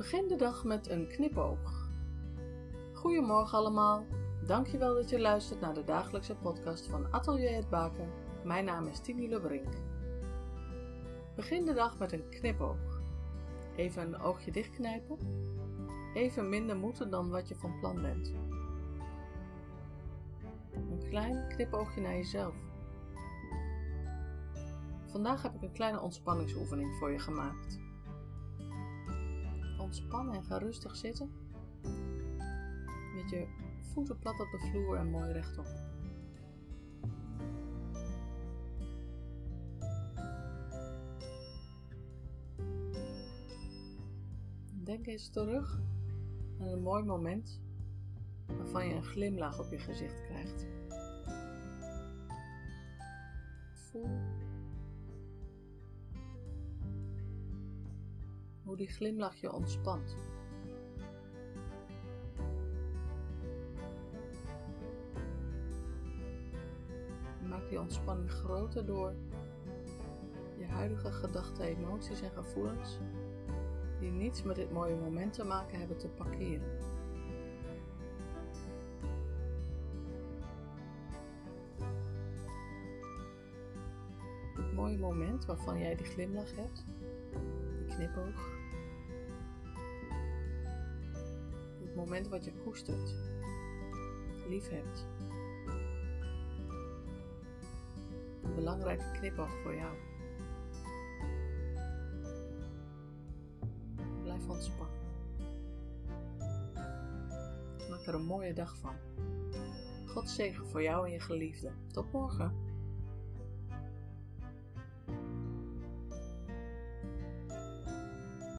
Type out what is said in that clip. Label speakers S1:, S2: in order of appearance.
S1: Begin de dag met een knipoog. Goedemorgen allemaal. Dankjewel dat je luistert naar de dagelijkse podcast van Atelier het Baken. Mijn naam is Tini Lebrink. Begin de dag met een knipoog. Even een oogje dichtknijpen. Even minder moeten dan wat je van plan bent. Een klein knipoogje naar jezelf. Vandaag heb ik een kleine ontspanningsoefening voor je gemaakt. Ontspan en ga rustig zitten. Met je voeten plat op de vloer en mooi rechtop. Denk eens terug aan een mooi moment waarvan je een glimlach op je gezicht krijgt. Hoe die glimlach je ontspant. Maak die ontspanning groter door je huidige gedachten, emoties en gevoelens die niets met dit mooie moment te maken hebben te parkeren. Het mooie moment waarvan jij die glimlach hebt, die knipoog, het moment wat je koestert, lief hebt. Een belangrijke knipoog voor jou. Blijf ontspannen. Maak er een mooie dag van. God zegen voor jou en je geliefde. Tot morgen.